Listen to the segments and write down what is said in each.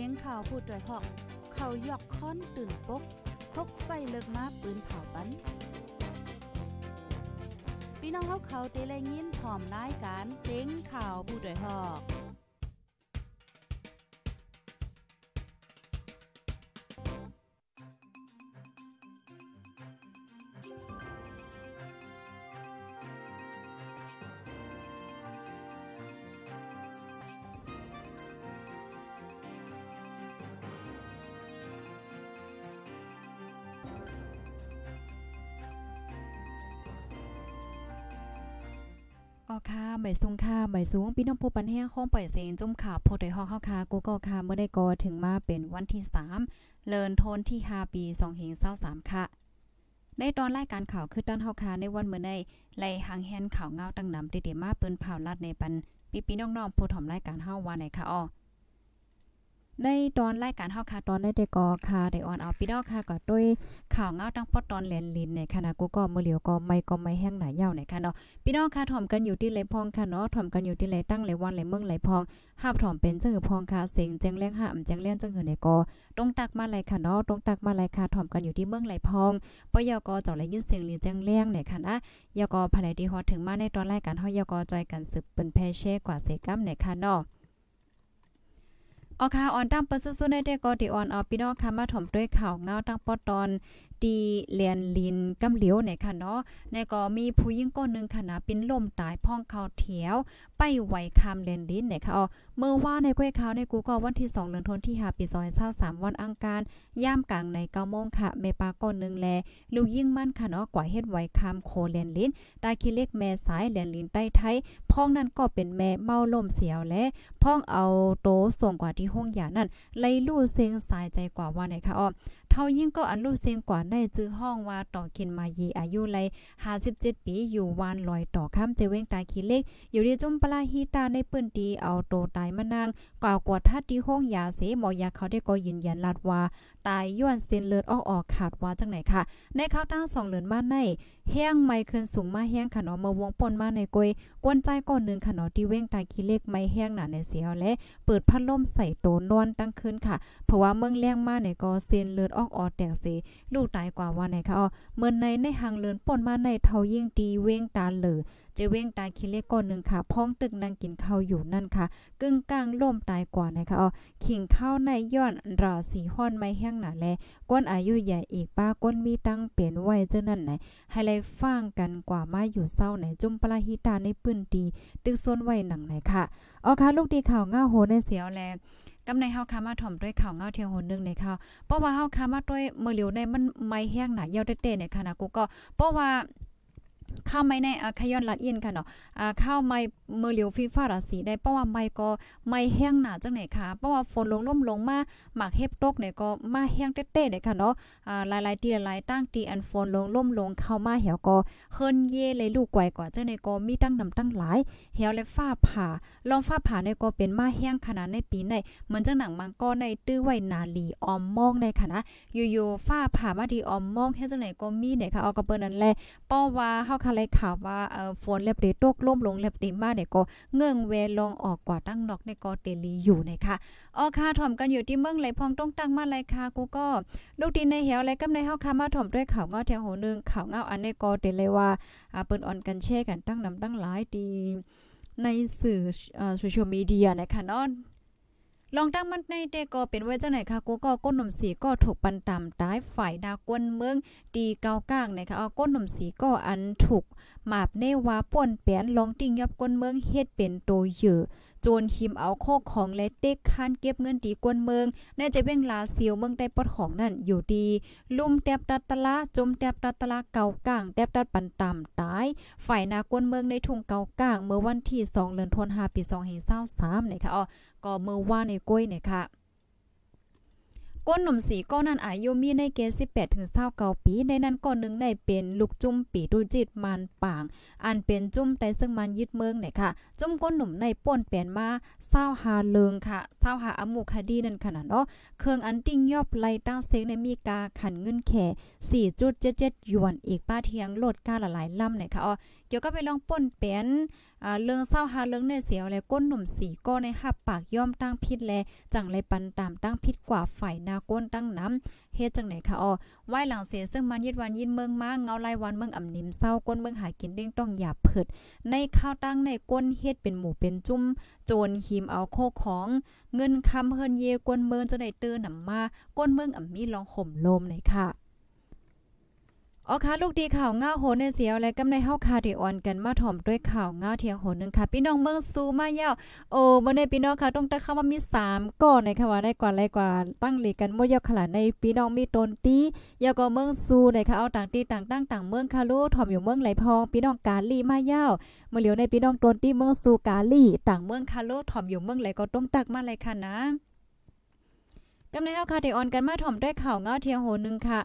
สียงข่าวพูดด้วยหอก เขายอกค้อนตื่นปกพกใส่เลิกมาปืนเผาปันพี่น้องเขาเขาเตะแลยินพร้อมรายการเสียงข่าวผู้ด้วยหอก ออค่ะใบสูงค่ะใบสูงพี่น้องผู้ปันแห้งคงปล่อยเสียงจุ่มข่าวโพดได้ฮอกเฮาค่ะกูก็ค่ะเมื่อได้กอถึงมาเป็นวันที่ 3 เลินโทนที่5ปี2523ค่ะ ในตอนรายการข่าวคือต้นเฮาค่ะในวันเมื่อได้ไล่หางแฮนข่าวเงาตั้งนำติดๆมาเปิ้นเผาลัดในปันพี่พี่น้องๆผู้ถ่อมรายการเฮาว่าไหนค่ะอ้อ ในตอนรายการเฮาค่ะตอนได้แต่กอค่ะได้ออนเอาพี่น้องค่ะก็ด้วยข่าวเงาตั้งปอตอนแลนลินในคณะกูก็มือเหลียวก็ไม่ก็ไม่แห้งหนาเย่าในค่ะเนาะพี่น้องค่ะถ่อมกันอยู่ที่ไหลพองค่ะเนาะถ่อมกันอยู่ที่ไหลตั้งไหลวันไหลเมืองไหลพองหาถ่อมเป็นเจือพองค่ะเสียงแจ้งแรงห้ามแจ้งเลี้ยนจังหือในกอตรงตักมาไหลค่ะเนาะตรงตักมาไหลค่ะถ่อมกันอยู่ที่เมืองไหลพองปยกเจ่อไหลยินเสียงลีแจ้งเลี้ยงในค่ะนะยกภายในที่ฮอถึงมาในตอนรายการเฮายกใจกันสืบเป็นแพเช่กว่าเสกัมในค่ะเนาะ ออค่ะออนตั้งเปิ้นสู้ๆได้แต่ก็ที่ออนเอาพี่น้องค่ะมาถมด้วยข่าวเงาตั้งปอตอน ตีเลียนลินกำเหลียวในค่ะเนาะในก็มีผู้หญิงคนนึงค่ะนะเป็นลมตายพ่องเขาเถียว ไปไหวคามเลนลินเนี่ยค่ะอ๋อเมื่อว่าในก้วยเขาในกูก็วันที่ 2 เดือนธันวาคมที่5ปี2023วันอังคารย่ามกลางใน9โมงค่ะเมปาก้อนนึงแลลูกยิ่งมั่นค่ะเนาะกว่าเฮ็ดไหวคามโคเลนลินตาคิเล็กแม่สายเลนลินใต้ไทยพ้องนั้นก็เป็นแม่เมาลมเสียวและพ้องเอาโตส่งกว่าที่ห้องยานั่นไลลู่เซงสายใจกว่าว่าไหนค่ะอ๋อ เท่ายิ่งก็อันลูเซงกว่าได้จื้อห้องว่าต่อกินมายีอายุไล57 ปีอยู่วานลอยต่อข้ามเจเว้งตาคิเล็ก อยู่ที่จุ่มปลาฮีตาในปื้นตีเอาโตตายมานางกว่ากว่าทัดที่ห้องยาเสหมอยาเขาได้ก็ยืนยันลาดว่า ตายย้อนเส้นเลือดออกออกขาดว่าจังไหนค่ะ ในข้าวตั้งสองเหลือนมาในแห้งไม่ขึ้นสูงมาแห้งขนอมาวงปนมาในกวยกวนใจก่อนนึงขนอที่เว้งตายขี้เล็กไม่แห้งหนาในเสียวและ เปิดพัดลมใส่โตนอนตั้งคืนค่ะ เพราะว่าเมืองแรงมาในก็เส้นเลือดออกออกแตกเสลูกตายกว่าว่าไหนคะอ๋อเมื่อในในหางเลือนป่นมาในเทายิ่งตีเว้งตาเหลือเจเว้งตายคิเลกก่อนหนึ่งค่ะ พ้องตึกนั่งกินข้าวอยู่นั่นค่ะ กึ่งกลางล่มตายกว่านะคะอ๋อขิงข้าวในย้อนราสีห้อนไม่แห้งหนาแลก้นอายุใหญ่อีกป้าก้นมีตั้งเปลี่ยนไว้เจ้านั่นไหนให้ไลฟังกันกว่ามาอยู่เศร้าไหนจุ่มปลาฮิตาในปื้นตีตึกส่วนไว้หนังไหนค่ะอ๋อค่ะลูกดีข่าวง่าโหในเสียวแล กำในเฮาคามาถ่อมด้วยข่าวเงาเทียงหนึงในข่าวเพราะว่าเฮาคามาด้วยเมื่อเหลียวในมันไม่แห้งหนาเยาวเต้ๆในี่ยค่ะนะกูก็เพราะว่า ข้าวไม้ในอ่าขย้อนลัดเอียนค่ะเนาะอ่าข้าวไม้มือเหลียวฟีฟ้าราศีได้เพราะว่าไม้ก็ไม่แห้งหนาจังไหนค่ะเพราะว่าฝนลงล่มลงมาหมากเฮ็บตกเนี่ยก็มาแห้งเต้ๆเนี่ยค่ะเนาะอ่าหลายๆตีหลายตั้งตีอันฝนลงล่มลงเข้ามาเหี่ยวก็เฮิรนเย่เลยลูกไกวกว่าจังไหนก็มีตั้งนำตั้งหลายเหี่ยวและฟ้าผ่าลองฟ้าผ่าในก็เป็นมาแห้งขนาดในปีในเหมือนจังหนังมังก็ในตื้อไว้นาลีออมมองในค่ะนะอยู่ๆฟ้าผ่ามาดีออมมองเฮ็ดจังไหนก็มีเนี่ยค่ะเอากระเปิ้นนั่นแหละป้อว่าเฮาคาเลยข่าวว่าเอ่อฝนเล็บเดตกล่มลงเล็บเดมาเนี่ยก็เงื่องเวลองออกกว่าตั้งนอกในก็เตลีอยู่นะคะออค่ะถ่อมกันอยู่ที่เมืองไหลพองต้องตั้งมาเลยค่ะกูก็ลูกดินในเหวและกำในเฮาค่ะมาถ่อมด้วยข่าวเงาแถวโหนึงข่าวเงาอันในก็เตเลยว่าอ่าเปิ้นออนกันแช่กันตั้งนำตั้งหลายตีในสื่อเอ่อโซเชียลมีเดียนะคะเนาะ ลองตั้งมันในเตก็เป็นไว้จังไหนคะกูก็ก้นหนุ่มสีก็ถูกปันตามตายฝ่ายดากวนเมืองตีเกาก้างนะคะเอาก้นหนุ่มสีก็อันถูก หมาบเนว่าป่นแปนลองติ้งยับก้นเมืองเฮ็ดเป็นโตเยื่อโจรหิมเอาโคกของและเต็กคันเก็บเงินตีกวนเมืองน่าจะเป็นลาเซียวเมืองได้ปดของนั่นอยู่ดี ลุ่มแตบตัดตะละจมแตบตัดตะละเก่าก้างแตบตัดปันตามตาย ฝ่ายนากวนเมืองในทุ่งเกาก้างเมื่อวันที่2เดือนธันวาคมปี2523นะคะอ๋อก็เมื่อวานในก้อยเนี่ยค่ะ ก้นหนุ่มสีก้อนนั้นอายุมีในเกณฑ์18ถึง29ปี ในนั้นก้อนหนึ่งได้เป็นลูกจุ่มปีตุจิตมันป่าง อันเป็นจุ่มแต่ซึ่งมันยึดเมืองเนี่ยค่ะ จุ่มก้นหนุ่มในป่นเปลี่ยนมาเศร้าหาเลิงค่ะเศร้าหาอมุคดีนั่นขนาดเนาะเครื่องอันติ้งยอบไล่ตั้งเซ็งในมีกาขันเงินแข่4.77หยวนอีกป้าเทียงโหลดก้าละหลายลำเนี่ยค่ะอ๋อเกี่ยวกับไปลองป่นเปลี่ยนเรื่องเศร้าหาเรื่องในเสียวและก้นหนุ่มสีก็ในหับปากย่อมตั้งพิษแลจังไรปันตามตั้งพิษกว่าฝ่ายนาก้นตั้งน้ำเฮ็ดจังไหนคะอ๋อไหวหลังเสียซึ่งมันยิดวันยินเมืองมาเงาลายวันเมืองอ่ำนิมเศร้าก้นเมืองหากินเด้งต้องหยาบเผิด ในข้าวตั้งในก้นเฮ็ดเป็นหมูเป็นจุ้ม โจรหิมเอาโคของ เงินคำเฮินเยกวนเมืองจะได้เตือนนำมาก้นเมืองอ่ำมีลองห่มลมหน่อยค่ะ อ๋อค่ะลูกดีข่าวง่าโหในเสียวและกำในเฮาคาเดออนกันมาถ่อมด้วยข่าวง่าเทียงโหนึงค่ะ พี่น้องเมืองซูมาเยาโอ้บ่ได้พี่น้องค่ะต้องตะเข้ามามี 3ก่อนในค่ะว่าได้กว่าไรกว่าตั้งหลีกันบ่ยาวขลาดในพี่น้องมีตนตียาก็เมืองซูในค่ะเอาต่างตีต่างตั้งต่างเมืองค่ะลูกถ่อมอยู่เมืองไหลพอง พี่น้องกาลีมาเยาเมื่อเหลียวในพี่น้องตนตีเมืองซูกาลีต่างเมืองค่ะลูกถ่อมอยู่เมืองไหลก็ต้องตักมาเลยค่ะนะกำในเฮาคาเดออนกันมาถ่อมด้วยข่าวง่าเทียงโหนึงค่ะ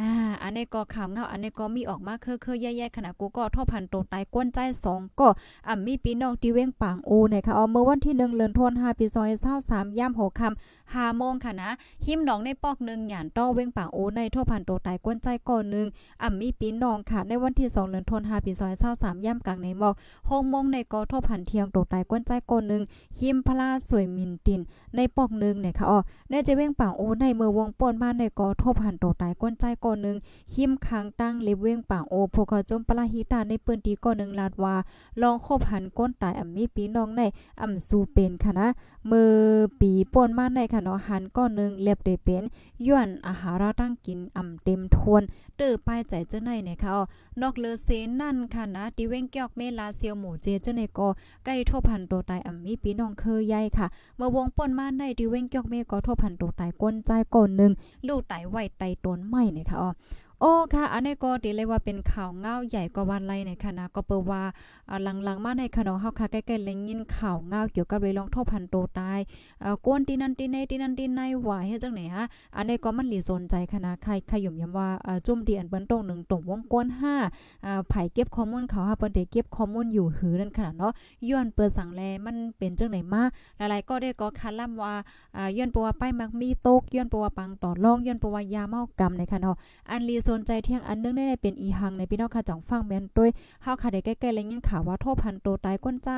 อ่า อันนี้ก็ข่าวเงา อันนี้ก็มีออกมาเคอๆแย่ๆขนาดกูก็ท่อพันโตตายก้นใจสองก็อ่ามีพี่น้องที่เว้งปางโอเนี่ยค่ะเอาเมื่อวันที่1เดือนธันวาคมปี2023ย่ำ6ค่ำ5โมงค่ะนะหิมหนองในปอกหนึ่งหยานต้อเว้งปางโอในท่อพันโตตายก้นใจก่อนหนึ่งอ่ามีพี่น้องค่ะในวันที่2เดือนธันวาคมปี2023ย่ำกลางในหมอก6โมงในก็ท่อพันเทียงโตตายก้นใจก่อนหนึ่งหิมพลาสวยมินติน ในปอกหนึ่งเนี่ยค่ะอ๋อในจะเว้งปางโอในเมื่อวงป่นมาในก็ท่อพันโตตายก้นใจก่อนนึงหิมค้างตั้งเล็บเว้งปางโอโพกจมปลาฮิตาในเปืนตีก่อนหนึ่งลาดว่าลองคบหันก้นตายอ่ำมีปีน้องในอ่ำสูเป็นค่ะนะมือปีป่นมาในค่ะเนาะหันก้อนหนึ่งเรียบได้เป็นย้อนอาหารตั้งกินอ่ำเต็มทวนเตื้อป้ายใจเจ้าในเนี่ยค่ะนอกเลอเซนนั่นค่ะนะติเว้งเกียกเมลาเซียวหมูเจเจ้าในก็ใกล้ทบพันตัวตายอ่ำมีปีน้องเคยใหญ่ค่ะเมื่อวงป่นมาในติเว้งเกียกเมก็ทบพันตัวตายก้นใจก่อนหนึ่งลูกไตไหวไตต้นไม้เนี่ยค่ะอ๋อ โอ้ค่ะ อันนี้ก็ติเลยว่าเป็นข่าวเงาใหญ่กว่าวันไรในคณะก็เปิดว่าหลังๆ มาในคณะเฮาค่ะใกล้ๆเลยยินข่าวเงาเกี่ยวกับเรื่องทษพันโตตายเอ่อกวนที่นั่นที่ในที่นั่นที่ในหวายเฮ็ดจังไหนฮะ อันนี้ก็มันหลีสนใจคณะใครใครยุ่มยำว่าเอ่อจุ่มที่อันเปิ้นตรงหนึ่งตรงวงกวน5อ่าไผเก็บข้อมูลเขาฮะเปิ้นได้เก็บข้อมูลอยู่หือนั่นขนาดเนาะย้อนเปิดสั่งแลมันเป็นจังไหนมาหลายๆก็ได้ก็คันล่ำว่าอ่าย้อนเพราะว่าป้ายมักมีตกย้อนเพราะว่าปังต่อรองย้อนเพราะว่ายาเมากำในค่ะเนาะอันรีสนใจเที่ยงอันนึงได้เป็นอีหังในพี่น้องค่ะจ่องฟังแม่นด้วยเฮาค่ะได้ใกล้ๆเลยยินข่าวว่าโทษพันโตตายก้นใจ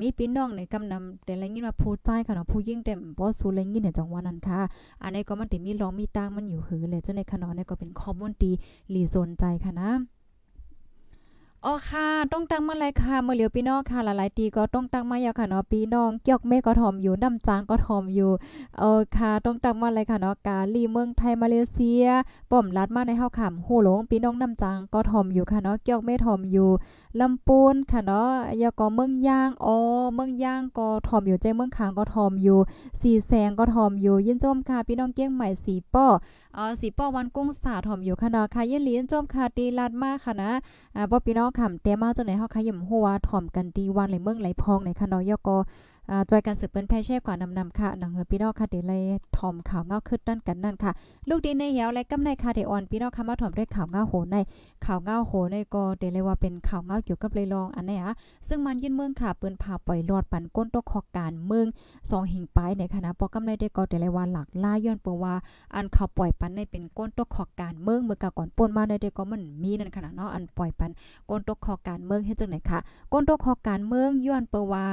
มีพี่น้องในกำนำแต่ละยินว่าผู้ใจค่ะเนาะผู้ยิ่งเต็มบ่สู้เลยยินในจังหวะนั้นค่ะ อันนี้ก็มันติมีร้องมีตางมันอยู่หือเลยเจ้าในค่ะเนาะนี่ก็เป็นข้อมูลตีรีสนใจค่ะนะ อ๋อค่ะต้องตั้งมาเลยค่ะเมื่อเหลียวพี่น้องค่ะหลายๆตีก็ต้องตั้งมายาค่ะเนาะพี่น้องเกี่ยวเมฆก็ทอมอยู่น้ำจางก็ทอมอยู่เออค่ะต้องตั้งมาเลยค่ะเนาะกาลีเมืองไทยมาเลเซียป้อมลัดมาในเฮาค่ำโหหลงพี่น้องน้ำจางก็ทอมอยู่ค่ะเนาะเกี่ยวเมทอมอยู่ลำปูนค่ะเนาะยาก็เมืองย่างอ๋อเมืองย่างก็ทอมอยู่ใจเมืองคางก็ทอมอยู่สีแสงก็ทอมอยู่ยินจมค่ะพี่น้องเกี้ยงใหม่สีป้อ อ๋อสีป้อวันกุ้งสาถอมอยู่ค่ะเนาะค่ะยินหลียินจมค่ะตีลาดมากค่ะนะอ่าบ่พี่น้องค่ำแต่มาจังไหนเฮาค่ะยิมหัวถอมกันดีวันไหลเมืองไหลพองในค่ะเนาะยอก็อ่า จอยกันสืบเปิ้นแพ่แช่กว่านำนำค่ะหนังเฮอพี่น้องค่ะเดี๋ยวเลยถอมข่าวเงาขึ้นด้านกันนั่นค่ะ ลูกดีในเหี่ยวและกำในค่ะเดออนพี่น้องค่ะมาถอมด้วยข่าวเงาโหในข่าวเงาโหในก็เดี๋ยวเลยว่าเป็นข่าวเงาเกี่ยวกับเลยลองอันนี้อะซึ่งมันยินเมืองค่ะเปิ้นพาปล่อยลอดปันก้นตกคอการเมืองสองหิงไปในคณะปอกำในได้ก็เดี๋ยวเลยว่าหลักล่าย้อนเปว่า อันเขาปล่อยปันในเป็นก้นตกคอการเมืองเมื่อกก่อนป่นมาในได้ก็มันมีนั่นขนาดเนาะอันปล่อยปันก้นตกคอการเมืองเฮ็ดจังไหนค่ะก้นตกคอการเมืองย้อนเปว่า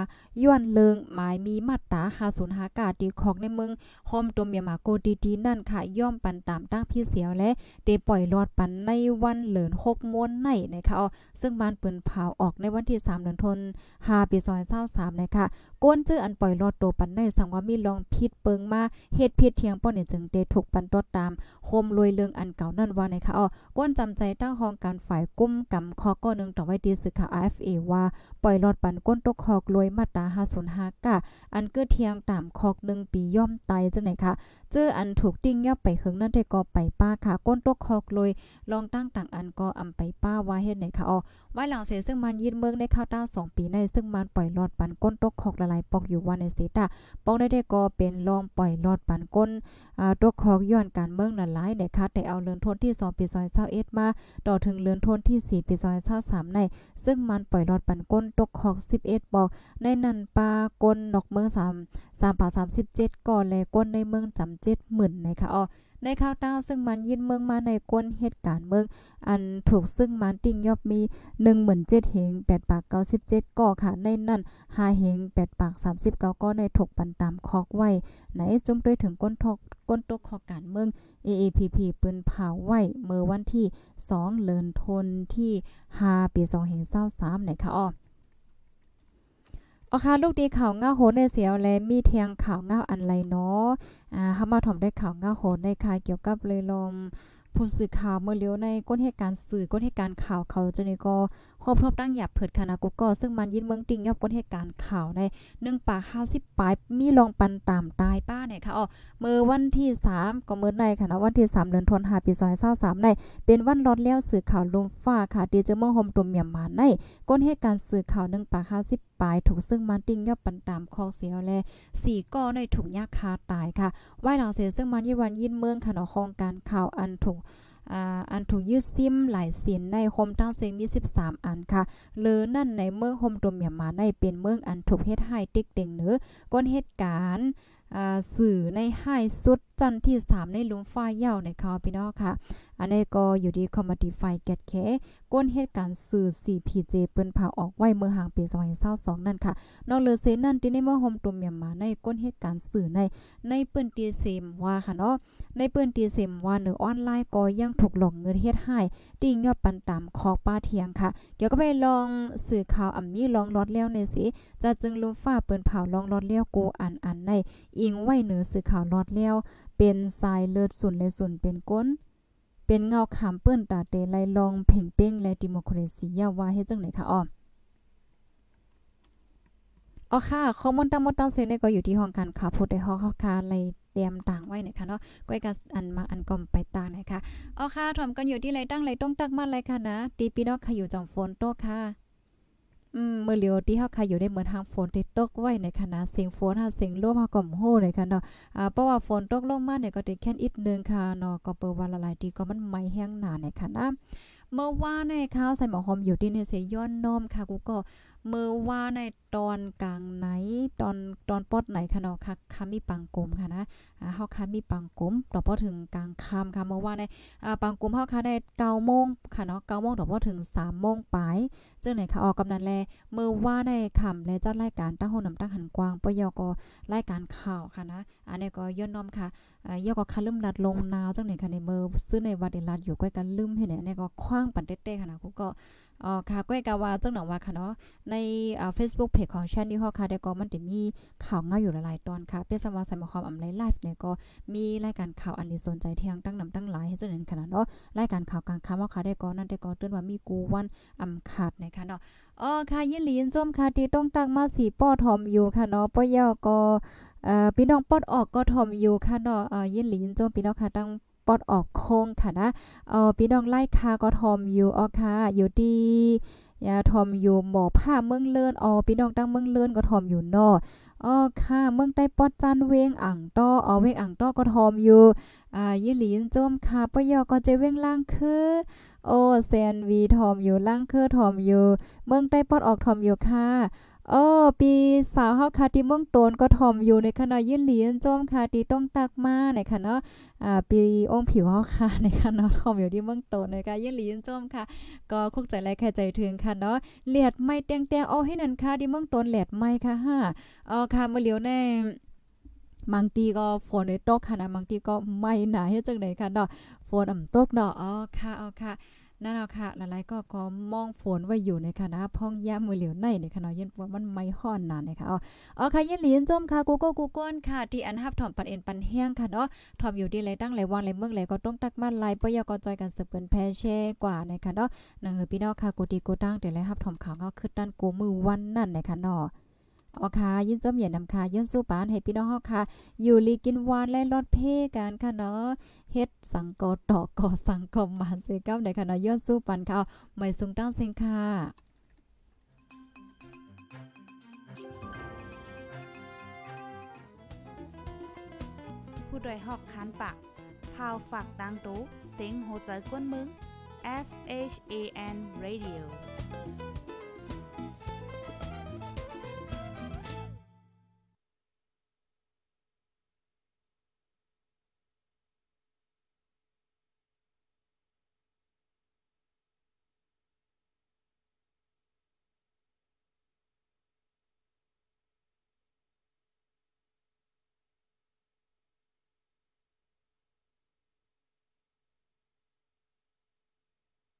ย้อนเลิงหมายมีมาตรา505กาตีของในเมืองโฮมตัวเมียมาโกดีดีนั่นค่ะย่อมปันตามตั้งพี่เสียวและเดปล่อยลอดปันในวันเหลิน6ม้วนในนะคะซึ่งมันเปิ้นเผาออกในวันที่3เดือนธันวาคมปี2023นะคะ ก้นจื้ออันปล่อยลอดโตปันในสังว่ามีลองพิษเปิงมาเฮ็ดพิษเทียงป้อนเนี่ยจึงเดถูกปันตดตามโคมรวยเรื่องอันเก่านั่นว่านคะเอก้นจำใจตั้งห้องการฝ่ายกุ้มกำคอก้อนึงต่อไว้ดีสึกข่าว AFA ว่าปล่อยลอดปันก้นตกคอกรวยมาตรา505กะอันเกิดเทียงตามคอกหนึ่งปีย่อมตายจังไหนคะเจออันถูกติ้งย่อไปเฮิงนั่นได้ก็ไปป้าค่ะก้นตกคอกรวยลองตั้งต่างอันก็อำไปป้าว่าเฮ็ดไหนคะอ๋อไว้หลังเสซึ่งมันยินเมืองในข้าวต้า2ปีในซึ่งมันปล่อยลอดปันก้นตกคอกละลายปอกอยู่ว่าในเสตาปองได้ได้ก็เป็นลองปล่อยลอดปันก้นอ่าตกคอกย้อนการเมืองละลายนะคะแต่เอาเรือนทนที่ 2 ปี2021มาต่อถึงเรือนทนที่ 4 ปี2023ใน ซึ่งมันปล่อยลอดปันก้นตกคอก 11 บอก ในนั้นปลาก้นนอกเมือง3 3ป่า37ก่อนแลก้นในเมืองจำ70,000นะคะอ๋อ ในข่าวต้าซึ่งมันยินเมืองมาในกวนเหตุการณ์เมือง อันถูกซึ่งมันติ่งยอบมี17,000เหง8ปาก97ก่อค่ะ ในนั้น5เหง8ปาก39ก็ในถกปันตามคอกไว้ ไหนจมด้วยถึงก้นทอกก้นตกขอการเมือง AAPP ปืนเผาไว้เมื่อวันที่ 2 เลินทนที่5ปี2023นคะอ้อ อาค่ะลูกดีข่าวเงาโหในเสียวและมีเทียงข่าวเงาอันไรเนาะอ่าเฮามาถ่อมได้ข่าวเงาโหในค่ะเกี่ยวกับเลยลมผู้สื่อข่าวเมื่อเลี้ยวในก้นเหตุการณ์สื่อก้นเหตุการณ์ข่าวเขาจะนี่ก็ ครอบรอบตั้งหยับเผิดคณะกุก็ซึ่งมันยินเมืองติงยอบก้นเหตุการณ์ข่าวใน1ปาก50ปลายมีลองปันตามตายป้าเนี่ยค่ะอ๋อเมื่อวันที่3ก็เมื่อในค่ะนะวันที่3เดือนธันวาคมปี2023ในเป็นวันรอดแล้วสื่อข่าวลมฟ้าค่ะที่จเมืองโฮมตุ่มเมียมมาในก้นเหตุการณ์สื่อข่าว1ปาก50ปลายถูกซึ่งมันติงยอบปันตามคอเสียวแลสี่ก้อในถูกยาคาตายค่ะไหว้หลังเสียซึ่งมันยินวันยินเมืองค่ะเนาะโครงการข่าวอันถูก อันถูกยืดซิมหลายสินในโฮมตั้งเสียงมี 13 อันค่ะเลอนั่นในเมืองโฮมตุ่มเมียมมาในเป็นเมืองอันถูกเฮ็ดให้ติ๊กเต็งเหนือก้นเหตุการณ์สื่อในให้สุดจันที่ 3 ในลุมฟ้าเย่าในค่ะพี่น้องค่ะ อันนี้ก็อยู่ที่คอมมานด์ไฟแกตแคก้นเหตุการณ์สื่อ CPJ เปิ้นพาออกไว้เมื่อห่างปี2022นั่นค่ะนอกเหลือเซนั่นที่ในเมื่อโฮมตุมเมียมมาในก้นเหตุการณ์สื่อในในเปิ้นตีเซมว่าค่ะเนาะในเปิ้นตีเซมว่าเนื้อออนไลน์ก็ยังถูกหลอกเงินเฮ็ดให้ติงยอดปันตามคอกป้าเทียงค่ะ เกี่ยวก็ไปลองสื่อข่าวอ่ำมีลองลอดแล้วในสิจะจึงลุมฟ้าเปิ้นเผาลองลอดแล้วโกอันอันในอิงไว้เหนือสื่อข่าวลอดแล้วเป็นสายเลือดสุนเลยสุนเป็นก้น เป็นเงาขามเปิ้นตาเตไลลองเพ่งเป้งและดิโมคราซียาว่าเฮ็ดจังไหนคะอ้ออ๋อค่ะข้อมูลทั้งหมดทั้งสิ้นเนี่ยก็อยู่ที่ห้องการข่าวพูดได้ฮอกค่ะไลเตรียมต่างไว้นะคะเนาะก้อยกับอันมาอันกอมไปต่างนะคะอ๋อค่ะถ่อมกันอยู่ที่ไรตั้งไรต้องตักมาไรค่ะนะตีปีนอกค่ะอยู่จอมฝนโตค่ะ อืมเมื่อเลียวที่เฮาค่ะอยู่ได้เหมือนทางฝนที่ตกไว้ในคณะเสียงฝนหาเสียงลมเฮาก็โหในค่ะเนาะอ่าเพราะว่าฝนตกลงมาเนี่ยก็ได้แค่อีกนึงค่ะเนาะก็เปิดว่าละลายดีก็มันไม่แห้งหนาในค่ะนะเมื่อวานในข้าวใส่หมอหอมอยู่ที่เนี่ยเสยย้อนน้อมค่ะกูก็ มื่อว่าในตอนกลางไหนตอนตอนปอดไหนค่ะเนาะค่ะคามีปังกลมค่ะนะอ่าเฮาค่ะมีปังกลมต่อพอถึงกลางค่ำค่ะเมื่อว่าในอ่าปังกลมเฮาค่ะได้9โมงค่ะเนาะ9โมงต่อพอถึง3โมงปลายจึงไหนค่ะออกกำนันแลเมื่อว่าในค่ำและจัดรายการตั้งโหนำตั้งหันกว้างปยกรายการข่าวค่ะนะอันนี้ก็ย้อนน้อมค่ะอ่ายอก็ค่ะลืมลัดลงนาวจังไหนค่ะในเมื่อซื้อในวัดเดลัดอยู่ใกล้กันลืมให้เนี่ยอันนี้ก็คว้างปันเต้ๆค่ะนะกูก็ อ๋อค่ะก้อยกาวาจังหนอว่าค่ะเนาะในอ่า Facebook Page ของชันนี่ฮอค่ะได้ก็มันจะมีข่าวเงาอยู่หลายๆตอนค่ะเป็นสมาสมาความอำไลไลฟ์เนี่ยก็มีรายการข่าวอันนี้สนใจเที่ยงตั้งนำตั้งหลายให้จังนั้นขนาดเนาะรายการข่าวกลางค่ำว่าค่ะได้ก็นั่นได้ก็เตือนว่ามีกูวันอำขาดนะคะเนาะอ๋อค่ะยินหลีนจมค่ะที่ต้องตั้งมาสีป้อทอมอยู่ค่ะเนาะป้อยอก็เอ่อพี่น้องปอดออกก็ทอมอยู่ค่ะเนาะเอ่อยินหลีนจมพี่น้องค่ะตั้ง ปอดออกโค้งค่ะนะเออพี่น้องไล่คาก็ทอมอยู่ออค่ะอยู่ที่ยาทอมอยู่หมอผ้าเมืองเลินอ๋อพี่น้องตั้งเมืองเลินก็ทอมอยู่นาะอ๋อค่ะ เมืองใต้ปอดจันเวงอ่างต้ออ๋อเวงอ่างต้อก็ทอมอยู่อ่ายินหลีนจมค่ะปอยอก็จะเวงล่างคือโอ้แซนวีทอมอยู่ล่างคือทอมอยู่ เมืองใต้ปอดออกทอมอยู่ค่ะ โอ้ปีสาวเฮาค่ะที่เมืองโตนก็ทอมอยู่ในคณะยินเหลียนจอมค่ะที่ต้องตักมาในคณะอ่าปีองค์ผิวเฮาค่ะในคณะทอมอยู่ที่เมืองโตนนะคะยินเหลียนจอมค่ะ ก็คุกใจแลแค่ใจถึงค่ะเนาะเหลียดไม่เตียงๆเอาให้นั่นค่ะที่เมืองโตนเหลียดไม่ค่ะฮะอ๋อค่ะมื้อเหลียวแน่บางทีก็ฝนได้ตกค่ะนะบางทีก็ไม่หนาเฮ็ดจังได๋ค่ะเนาะฝนอ่ำตกเนาะอ๋อค่ะอ๋อค่ะ นั่นเอาค่ะหลายๆก็ก็มองฝนไว้อยู่ในค่ะนะพ่องย่ามือเหลียวในในค่ะเนาะเย็นว่ามันไม่ฮ้อนนานนะคะอ๋ออ๋อค่ะเย็นเหลียนจมค่ะกูโก็กูก้นค่ะที่อันฮับถอมปันเอ็นปันแห้งค่ะเนาะถอมอยู่ดีเลยตั้งหลายวันหลายเมืองหลายก็ต้องตักมาหลายปยกจอยกันสืบเปิ้นแพแช่กว่านะคะเนาะนังเฮอพี่น้องค่ะกูดีกูตั้งเดี๋ยวเลยฮับถอมข่าวก็คือด้านกูมือวันนั่นนะคะเนาะ อ๋อค่ะยินจมเหยียนนำค่ะยินสู้ปานให้พี่น้องเฮาค่ะ อยู่ลีกินหวานและรอดเพกันค่ะเนาะเฮ็ดสังกอตอกอสังคมมานเซก้าในคณะเนาะย้อนสู้ปันเขาไม่สูงตั้งเซงค่ะผู้ดยหอกคานปากพาวฝากดังตู้เซ็งโหใจกวนมึง S H A N Radio